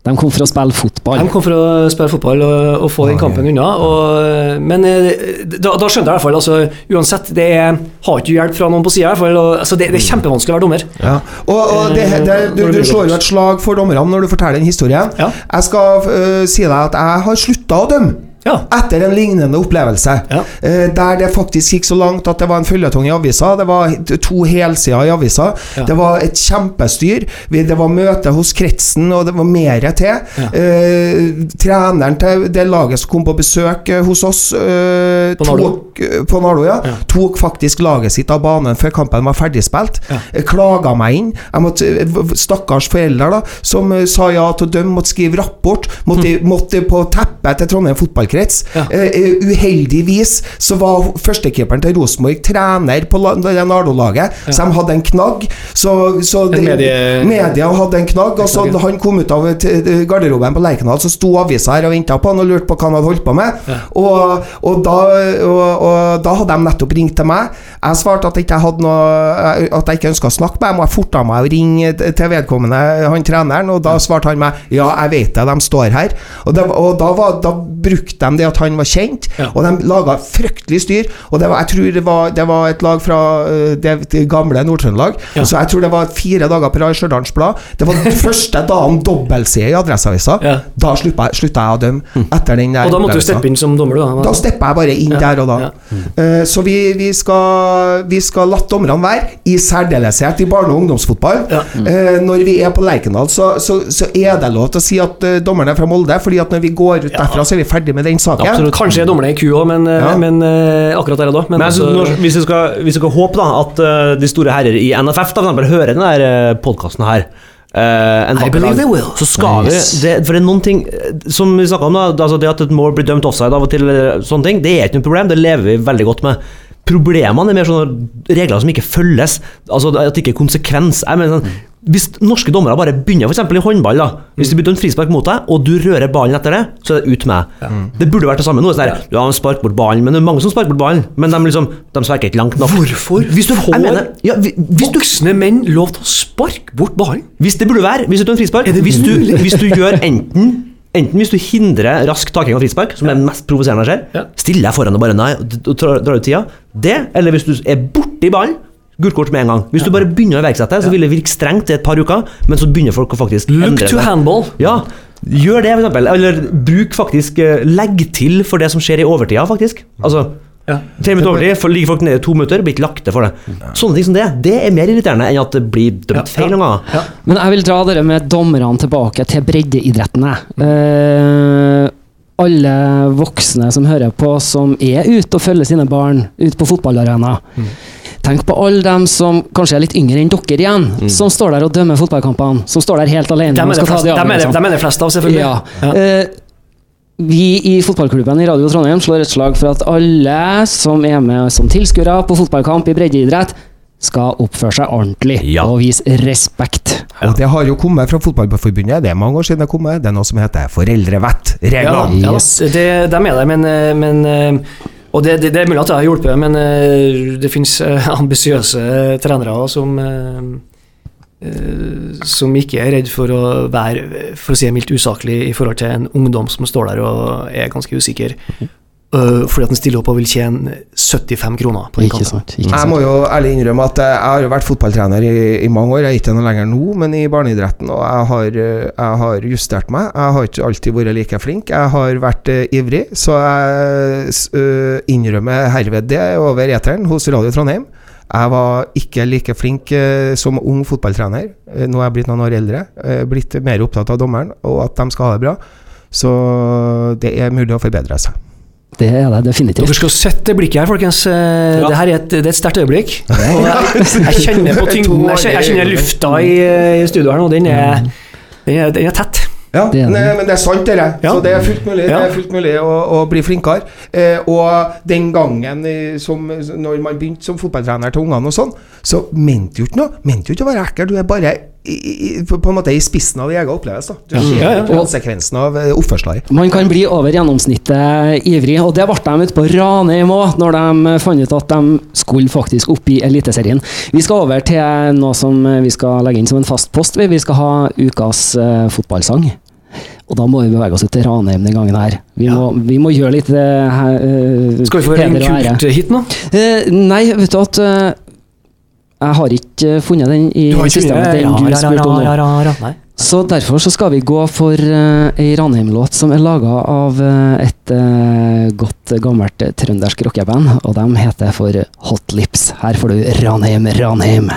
De kom for å spille fotball.
De kom for å spille fotball og, og få den kampen unna. Og, men eh, da, da skjønte jeg i hvert fall altså, Uansett, det er, har ikke hjelp fra noen på sida. Altså, det, det er kjempevanskelig å være dommer.
Ja. Og, og det, det, du, du slår jo et slag for dommerne når du forteller den historien.
Ja.
Jeg skal uh, si deg at jeg har slutta å dømme.
Ja.
Etter en lignende opplevelse.
Ja.
Eh, der det faktisk gikk så langt at det var en føljetong i avisa. Det var to helsider i avisa.
Ja.
Det var et kjempestyr. Det var møte hos kretsen, og det var mer til. Eh, treneren til det laget som kom på besøk eh, hos oss, eh,
På Nardo?
tok, eh, på Nardo tok faktisk laget sitt av banen før kampen var ferdigspilt. Klaga meg inn. Måtte, stakkars foreldre da som sa ja til å dømme, måtte skrive rapport. Måtte, måtte på teppet til Trondheim fotballkrets.
Ja.
Eh, uheldigvis så var førstekeeperen til Rosenborg trener på Ardo-laget, Nardo-laget, så de hadde en knagg. Så, så
En medie-
media hadde en knagg, og så han kom ut av garderoben på Lerkendal, så sto avisa her og venta på han og lurte på hva han hadde holdt på med. Og, og, da, og, og da hadde de nettopp ringt til meg. Jeg svarte at jeg ikke hadde noe At jeg ikke ønska å snakke med dem, og jeg forta meg å ringe til vedkommende, han treneren, og da svarte han meg ja, jeg vet det, de står her. Og, det, og da, var, da brukte de det at han var kjent,
Ja.
og de laga fryktelig styr. Og det var, jeg tror det var, det var et lag fra øh, det, det gamle Nord-Trøndelag,
Ja.
så jeg tror det var fire dager på rad i Stjørdals Blad. Det var den første dagen dobbeltside i Adresseavisa.
Ja.
Da slutta jeg, jeg å dømme. Etter den der
Og da måtte du steppe inn som dommer, du da?
Da stepper jeg bare inn der og da.
ja.
Uh, så vi, vi, skal, vi skal la dommerne være, i særdeleshet i barne- og ungdomsfotball.
Ja.
Uh, når vi er på Lerkendal, så, så, så er det lov til å si at uh, dommerne er fra Molde, fordi at når vi går ut derfra, så er vi ferdig med den saken.
Absolutt.
Kanskje er dommerne i ku òg, men, eh,
Ja.
men eh, akkurat der og da. Men,
Men altså, når, hvis, vi skal, hvis vi skal håpe da at eh, de store herrer i NFF da, for eksempel, hører denne podkasten her Uh, en
I believe
dag,
they will.
Så skal
nice.
vi det, For det er noen ting eh, som vi snakka om, da, altså det at et mål blir dømt offside av og til, sånne ting, det er ikke noe problem. Det lever vi veldig godt med. Problemene er mer sånne regler som ikke følges. Altså At det ikke er konsekvens. Jeg mener, sånn, hvis norske dommere bare begynner f.eks. i håndball da Hvis de bytter en frispark mot deg, og du rører ballen etter det, så er det ut med deg. Det burde vært det samme. Noe sånn her, Ja, han sparker bort ballen, men det er mange som sparker bort ballen. Men de liksom De sparker ikke langt nok.
Hvorfor
Hvis du,
får
mener, ja, hvis
voksne du, menn lov til å sparke bort ballen?
hvis det burde være Hvis du tar en frispark hvis du, hvis du gjør enten Enten hvis du hindrer rask taking av frispark, som er det mest provoserende jeg ser,
Ja.
stiller deg foran og bare nei, og drar ut tida. Det, eller hvis du er borti ballen, gult kort med en gang. Hvis du bare begynner å iverksette, så vil det virke strengt i et par uker, men så begynner folk å faktisk
Look
endre
to
seg.
handball.
Ja, gjør det, for eksempel. Eller bruk faktisk eh, Legg til for det som skjer i overtida, faktisk. Altså
Ja.
Tre minutter overtid, for ligger folk nede i to minutter, blir ikke lagt til for det. Sånne ting som det, det er mer irriterende enn at det blir dømt feil noen ganger.
Ja.
Men jeg vil dra dere med dommerne tilbake til breddeidretten. jeg. Eh, alle voksne som hører på, som er ute og følger sine barn ut på fotballarena. Tenk på alle dem som kanskje er litt yngre enn dere igjen, som står der og dømmer fotballkampene. Som står der helt alene
Dem er det flest,
de
dem er det,
avgjørelsene.
dem er det flest av, selvfølgelig.
Ja.
Ja.
Uh, vi i fotballklubben i Radio Trondheim slår et slag for at alle som er med som tilskuere på fotballkamp i breddeidrett, skal oppføre seg ordentlig
Ja.
og vise respekt.
Og det har jo kommet fra Fotballforbundet, det er mange år siden det har kommet. Det er noe som heter
Ja,
foreldrevett-reglene.
ja,
Yes.
det, de er der, men, eh, men eh, Og det, det, det er mulig at det har hjulpet, men eh, det finnes eh, ambisiøse trenere som eh, som ikke er redd for å være for å si mildt usaklig i forhold til en ungdom som står der og er ganske usikker. Eh, fordi at han stiller opp og vil tjene 75 kroner på den
Ikke sant? Ikke
Jeg må jo ærlig innrømme at jeg har jo vært fotballtrener i, i mange år. Jeg er ikke noe lenger nå, men i barneidretten. Og jeg har, eh, jeg har justert meg. Jeg har ikke alltid vært like flink. Jeg har vært uh, ivrig, så jeg øh, innrømmer herved det over eteren hos Radio Trondheim. Jeg var ikke like flink som ung fotballtrener. Nå er jeg blitt noen år eldre. blitt mer opptatt av dommeren og at de skal ha det bra. Så det er mulig å forbedre seg.
Det er det
Dere skal sette det blikket her, folkens. Ja. Det her er et, det et sterkt øyeblikk. Jeg, jeg kjenner på tyngden Jeg kjenner, jeg kjenner lufta i, i studio her nå. Den er Den er, den er tett.
Ja,
Det er det.
men det er sant, dere.
Ja.
Så det er fullt mulig,
Ja.
det er fullt mulig å, å bli flinkere. Eh, og den gangen eh, som, når man begynte som fotballtrener til ungene og sånn, så mente du ikke noe. Mente du ikke å være ekkel, du er bare i, i, på på en måte i spissen av din egen opplevelse. Du ser
Ja, ja.
konsekvensen av eh, oppførselen.
Man kan bli over gjennomsnittet ivrig, og det ble de ute på Ranheim òg, når de fant ut at de skulle faktisk opp i Eliteserien. Vi skal over til noe som vi skal legge inn som en fast post. Vi skal ha ukas eh, fotballsang. Og da må vi bevege oss ut til Ranheim den gangen her. Vi, må, vi må gjøre litt uh,
Skal vi få en kult hit nå?
Uh, nei, vet du at eh, Jeg har ikke eh, funnet den i
Du har ikke
systemet.
funnet-
du
har
spurt om nå. Så derfor så skal vi gå for uh, ei Ranheim-låt som er laga av uh, et uh, godt gammelt eh, trøndersk rockeband, og de heter for Hot Lips. Her får du Ranheim, Ranheim.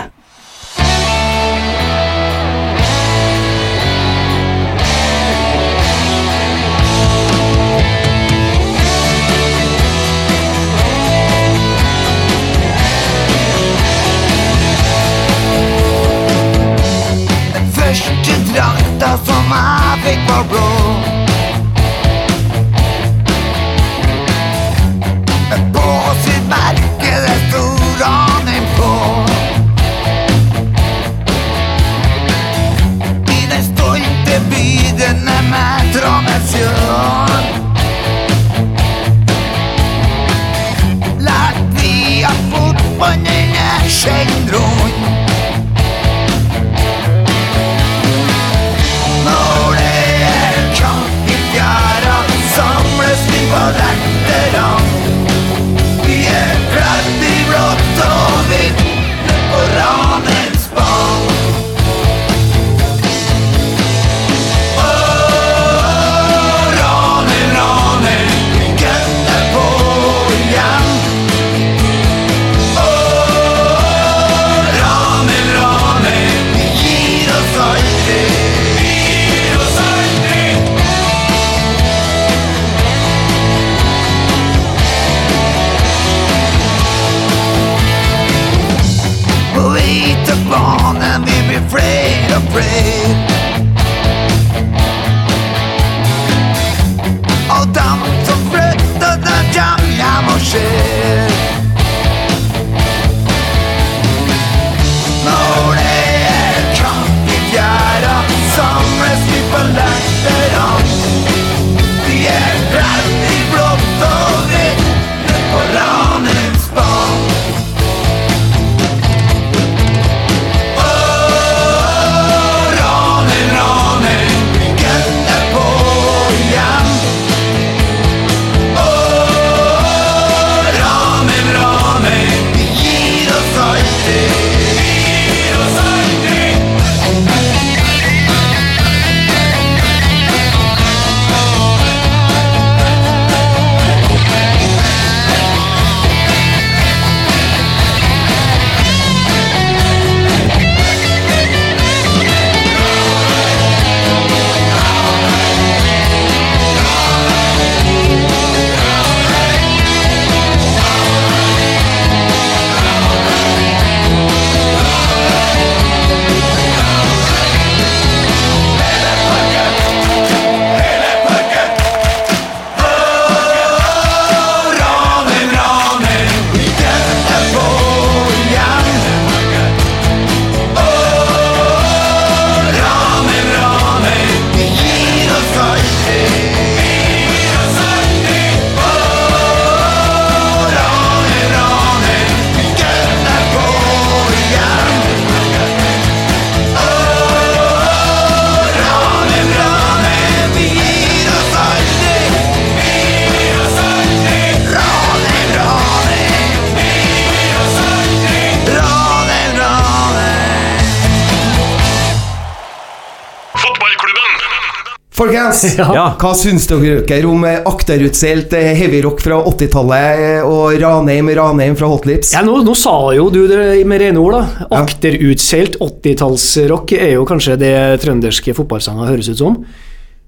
Folkens,
Ja.
hva syns dere om eh, akterutseilt eh, heavyrock fra 80-tallet eh, og Ranheim, Ranheim fra Hotlips?
Ja, nå, nå sa jo du det med rene ord, da. Akterutseilt 80-tallsrock er jo kanskje det trønderske fotballsanger høres ut som.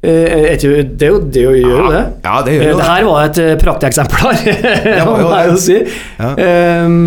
Det, det gjør jo det.
Ja, det gjør jo det.
Det her var et prakteksempel prakteksemplar,
var jo
må jeg jo si.
Ja.
Ehm,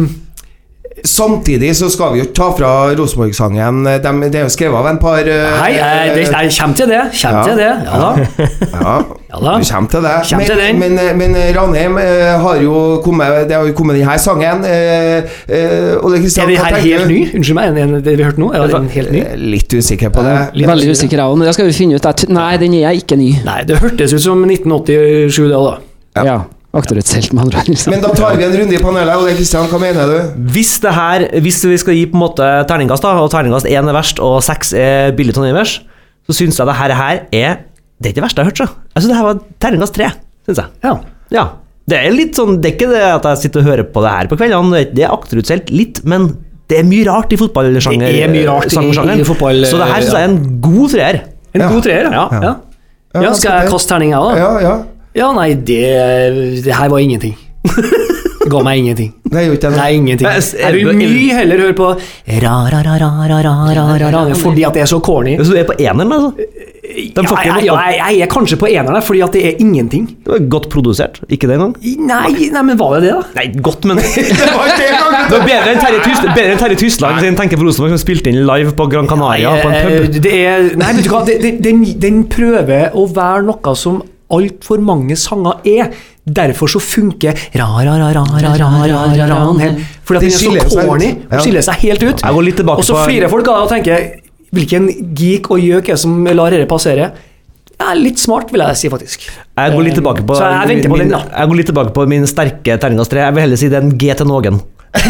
Samtidig så skal vi jo ikke ta fra Rosenborg-sangen. De- Det er jo skrevet av en par Nei,
Hei, jeg, det, jeg kommer til det. Kommer
Ja.
til det. Ja da.
Ja,
Ja da.
du kommer til det.
Kommer til den.
men, men, men Ranheim eh, har jo kommet Det har jo kommet denne sangen. Eh, eh, Ole
Er
Kristian,
det
hva
her helt ny? Unnskyld meg, er det det vi hørte nå? Er den helt ny?
Er Litt usikker på det.
Veldig usikker jeg òg, men det skal vi finne ut. Nei, den er ikke ny.
Nei, det hørtes ut som 1987, det òg, da.
Ja. Akterutseilt, med andre ord. liksom.
Men da tar vi en runde i panelet. Ole Kristian, hva mener du?
Hvis det her Hvis vi skal gi på en måte terningkast, da og terningkast 1 er verst og 6 er billig Trondheimers, så syns jeg det her, her er Det er ikke det verste jeg har hørt, så. Jeg syns det her var terningkast 3, syns jeg.
Ja.
Ja. Det er litt sånn Det er ikke det at jeg sitter og hører på det her på kveldene, det er- er akterutseilt litt, men det er mye rart i fotballsjanger.
Det er mye rart i-
i,
i fotball,
Så det her syns jeg er en god treer.
En
Ja.
god treer, ja.
Ja.
ja. ja. Skal jeg kaste terning, jeg òg, da?
Ja, ja.
Ja, nei, det, det her var ingenting. Det ga meg ingenting.
Det er jo ikke
Nei, ingenting.
Er
Jeg vil mye heller høre på ra-ra-ra-ra-ra-ra-ra-ra, fordi at det er så corny.
Så du er på eneren, altså? De
Ja, jeg,
ja,
jeg, jeg er kanskje på eneren, fordi at det er ingenting.
Det var godt produsert. Ikke det engang?
Nei, nei, men var det det, da?
Nei, godt, men Det
Det var ikke det engang!
var bedre enn Terje Tysland, bedre enn Terje Tysland sin tenker på Rosenborg, som spilte inn live på Gran Canaria på en
Eh,
pub.
Det er, nei, vet du hva, det, det, den, den prøver å være noe som altfor mange sanger er. Derfor så funker ra-ra-ra-ra-ra-ra-ra-ra helt. Fordi
Det
den er så corny og skiller seg helt ut.
Jeg
Og så flirer folk av og tenker Hvilken geek og gjøk er det som lar dette passere? Ja, litt smart, vil jeg si, faktisk.
Jeg går litt tilbake på,
jeg venter på
min,
den,
jeg går litt tilbake på min sterke terningkast 3. Jeg vil heller si det er en G til noen.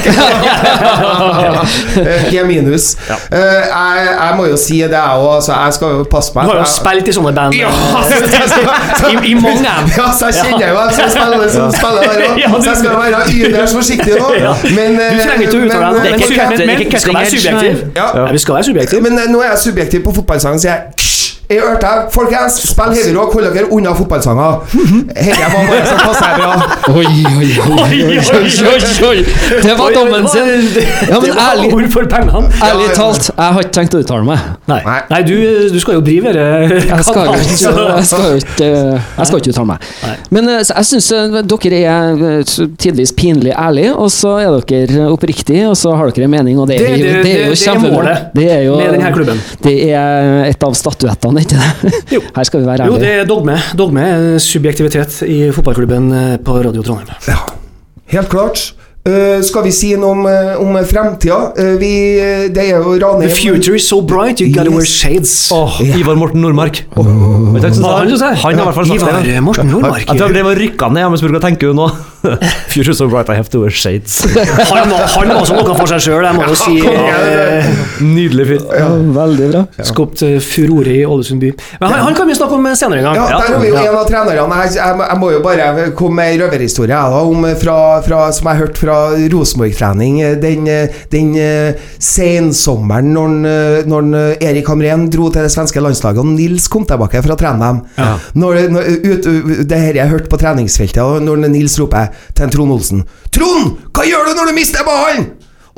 Eh, G Ja. Uh, jeg, jeg må jo si det, jeg òg. Altså, jeg skal jo passe meg.
Du har jo spilt i sånne band
Ja,
I, I mange.
Ja, så jeg kjenner jo hvem som spiller, som spiller der òg. Så jeg skal være ytterst forsiktig nå. Men,
Du trenger ikke å uttale deg,
ikke ikke
men skal være subjektiv.
Ja.
Ja, vi skal være subjektiv.
men eh, nå er jeg subjektiv på fotballsang, så jeg hørte deg. Folkens, spill heavyrock, hold dere unna fotballsanger. Dette var bare som passer bra.
Oi, oi, oi, oi. Det var dommen sin. Ja, men ærlig-. Ærlig talt, jeg har ikke tenkt å uttale meg.
Nei,
Nei.
Du, du skal jo drive dette
Jeg skal jo ikke, jeg skal ikke, jeg skal ikke uttale meg. Men eh, jeg syns dere er eh, tidvis pinlig ærlige, og så er dere oppriktige, og så har dere en mening, og det er, jo-
det-
er jo
er
kjempebra. Det er jo
med denne klubben.
Det er et av statuettene, ikke det?
Jo.
Her skal vi være
Jo, det er dogme. Dogme er subjektivitet i fotballklubben eh, på Radio Trondheim.
Helt klart. Uh, skal vi si noe om, uh, om fremtida? Uh, vi, eh, det er jo Ranheim
The future is so bright, you gotta
Yes.
wear shades.
Åh, Ivar Morten Nordmark. Oh. Hva han,
han
har i hvert fall sagt
Ivar
det.
Morten Nordmark.
Jeg tror jeg var rykka ned. Jeg spurte hva tenker du nå? Future so bright, I have to wear shades.
Han han var også noe for seg sjøl, jeg må jo si. Eh,
Nydelig fyr.
Ja, veldig bra.
Skapt eh, furore i Ålesund by. Men han, han kan vi snakke om senere en gang.
Ja, der er vi jo en av trenerne. Jeg, jeg, må jo bare komme med en røverhistorie som jeg hørte fra Rosenborg-trening den, den eh, sensommeren når, når Erik Hamren dro til det svenske landslaget, og Nils kom tilbake for å trene dem. Når, når, ut, det her jeg hørte på treningsfeltet, og når Nils roper til en Trond Olsen 'Trond, hva gjør du når du mister ballen?'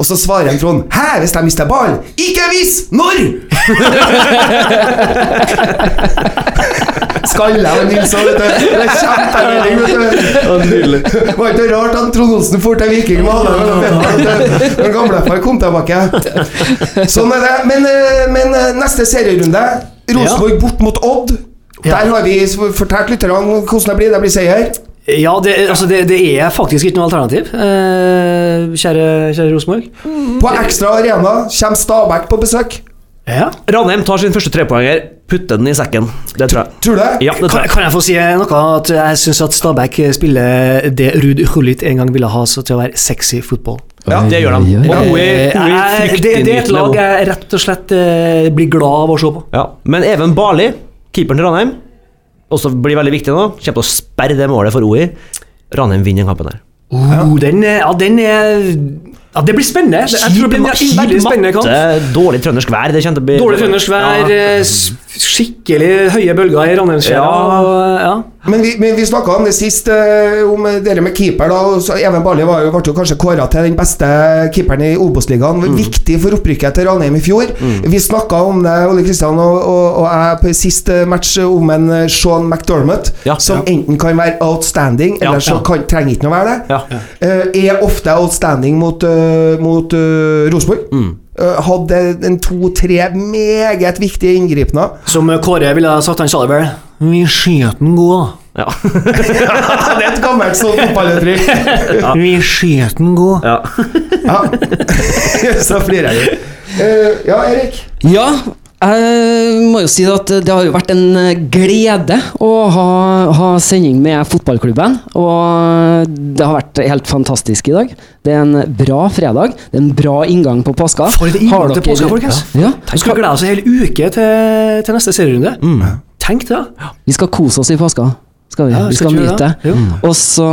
Og så svarer en Trond 'Hæ, hvis jeg mister ballen?' 'Ikke hvis! Når?' Skalla og Nils òg, vet du. Det er kjempemelding, vet du.
Nydelig.
Det var ikke rart at Trond Olsen dro til Viking med alle Når gamlefar kom tilbake. Sånn er det. Men, eh, men eh, neste serierunde Rosenborg bort mot Odd. Der har vi fortalt lytterne hvordan det blir. Det blir seier.
Ja, det, altså det, det er faktisk ikke noe alternativ, eh, kjære, kjære Rosenborg.
På Ekstra Arena kommer Stabæk på besøk.
Ja.
Ranheim tar sin første trepoenger, putter den i sekken. Det tror jeg.
Tror du?
Ja, det tror
Kan,
jeg.
kan jeg få si noe? At jeg syns at Stabæk spiller det Ruud Hullit en gang ville ha så til å være sexy fotball.
Ja, det gjør de. Og Oi,
Eh,
Oi
jeg- det, det er et lag jeg rett og slett eh, blir glad av å se på.
Ja, Men Even Barli, keeperen til Ranheim, også blir veldig viktig nå, kommer til å sperre det målet for OI. Ranheim vinner den kampen der.
Oh, den, er- ja, den er Ja, det blir spennende. Jeg tror det blir en veldig spennende kamp.
dårlig trøndersk vær. Det kjente å bli
Dårlig trøndersk vær,
Ja.
Skikkelig høye bølger i Ranheimsfjæra.
Ja.
Ja.
Men vi, men vi snakka om det sist, eh, om dere med keeper. da så Even Barli ble jo kanskje kåra til den beste keeperen i Obos-ligaen.
Mm.
Viktig for opprykket til Ranheim i fjor. Vi snakka om det, Ole Kristian og, og, og jeg, på sist match om en eh, Sean McDermott,
Ja.
som enten kan være outstanding,
Ja,
eller så kan, trenger ikke noe å være det.
Ja.
Eh, er ofte outstanding mot, uh, mot uh, Rosenborg.
Mm.
Eh, hadde en to-tre meget viktige inngripener.
Som Kåre ville ha sagt han sa det vel. Vi skjøt den god,
Ja.
det er et gammelt sånt fotballuttrykk.
Ja. Vi skjøt den god.
ja.
Ja. Så flirer jeg. Uh, ja, Erik.
Ja, jeg må jo si at det har jo vært en glede å ha, ha sending med fotballklubben. Og det har vært helt fantastisk i dag. Det er en bra fredag. Det er en bra inngang på påska.
For en inngang
Har
til påska, folkens.
Ja.
Vi skal glede oss en hel uke til, til neste serierunde. Tenk det. da.
Vi skal kose oss i påska. Skal vi?
Ja,
vi
skal
nyte.
det?
Og så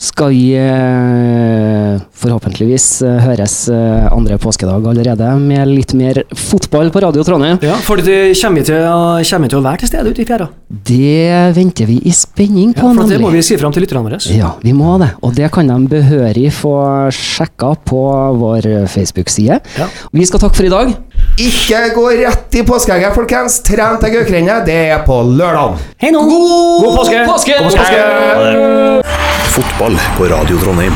skal vi eh, forhåpentligvis eh, høres eh, andre påskedag allerede, med litt mer fotball på Radio Trondheim.
Ja, for det kommer vi til, kommer til å være til stede ute i fjæra.
Det venter vi i spenning på, Ja,
for det må vi si fram til lytterne våre.
Ja, vi må det. Og det kan de behørig få sjekka på vår Facebook-side.
Ja.
Vi skal takke for i dag.
Ikke gå rett i påskeegget, folkens. Tren til Gaukrennet. Det er på lørdag.
Hei nå! God påske!
God påske!
God påske!
Fotball på Radio Trondheim.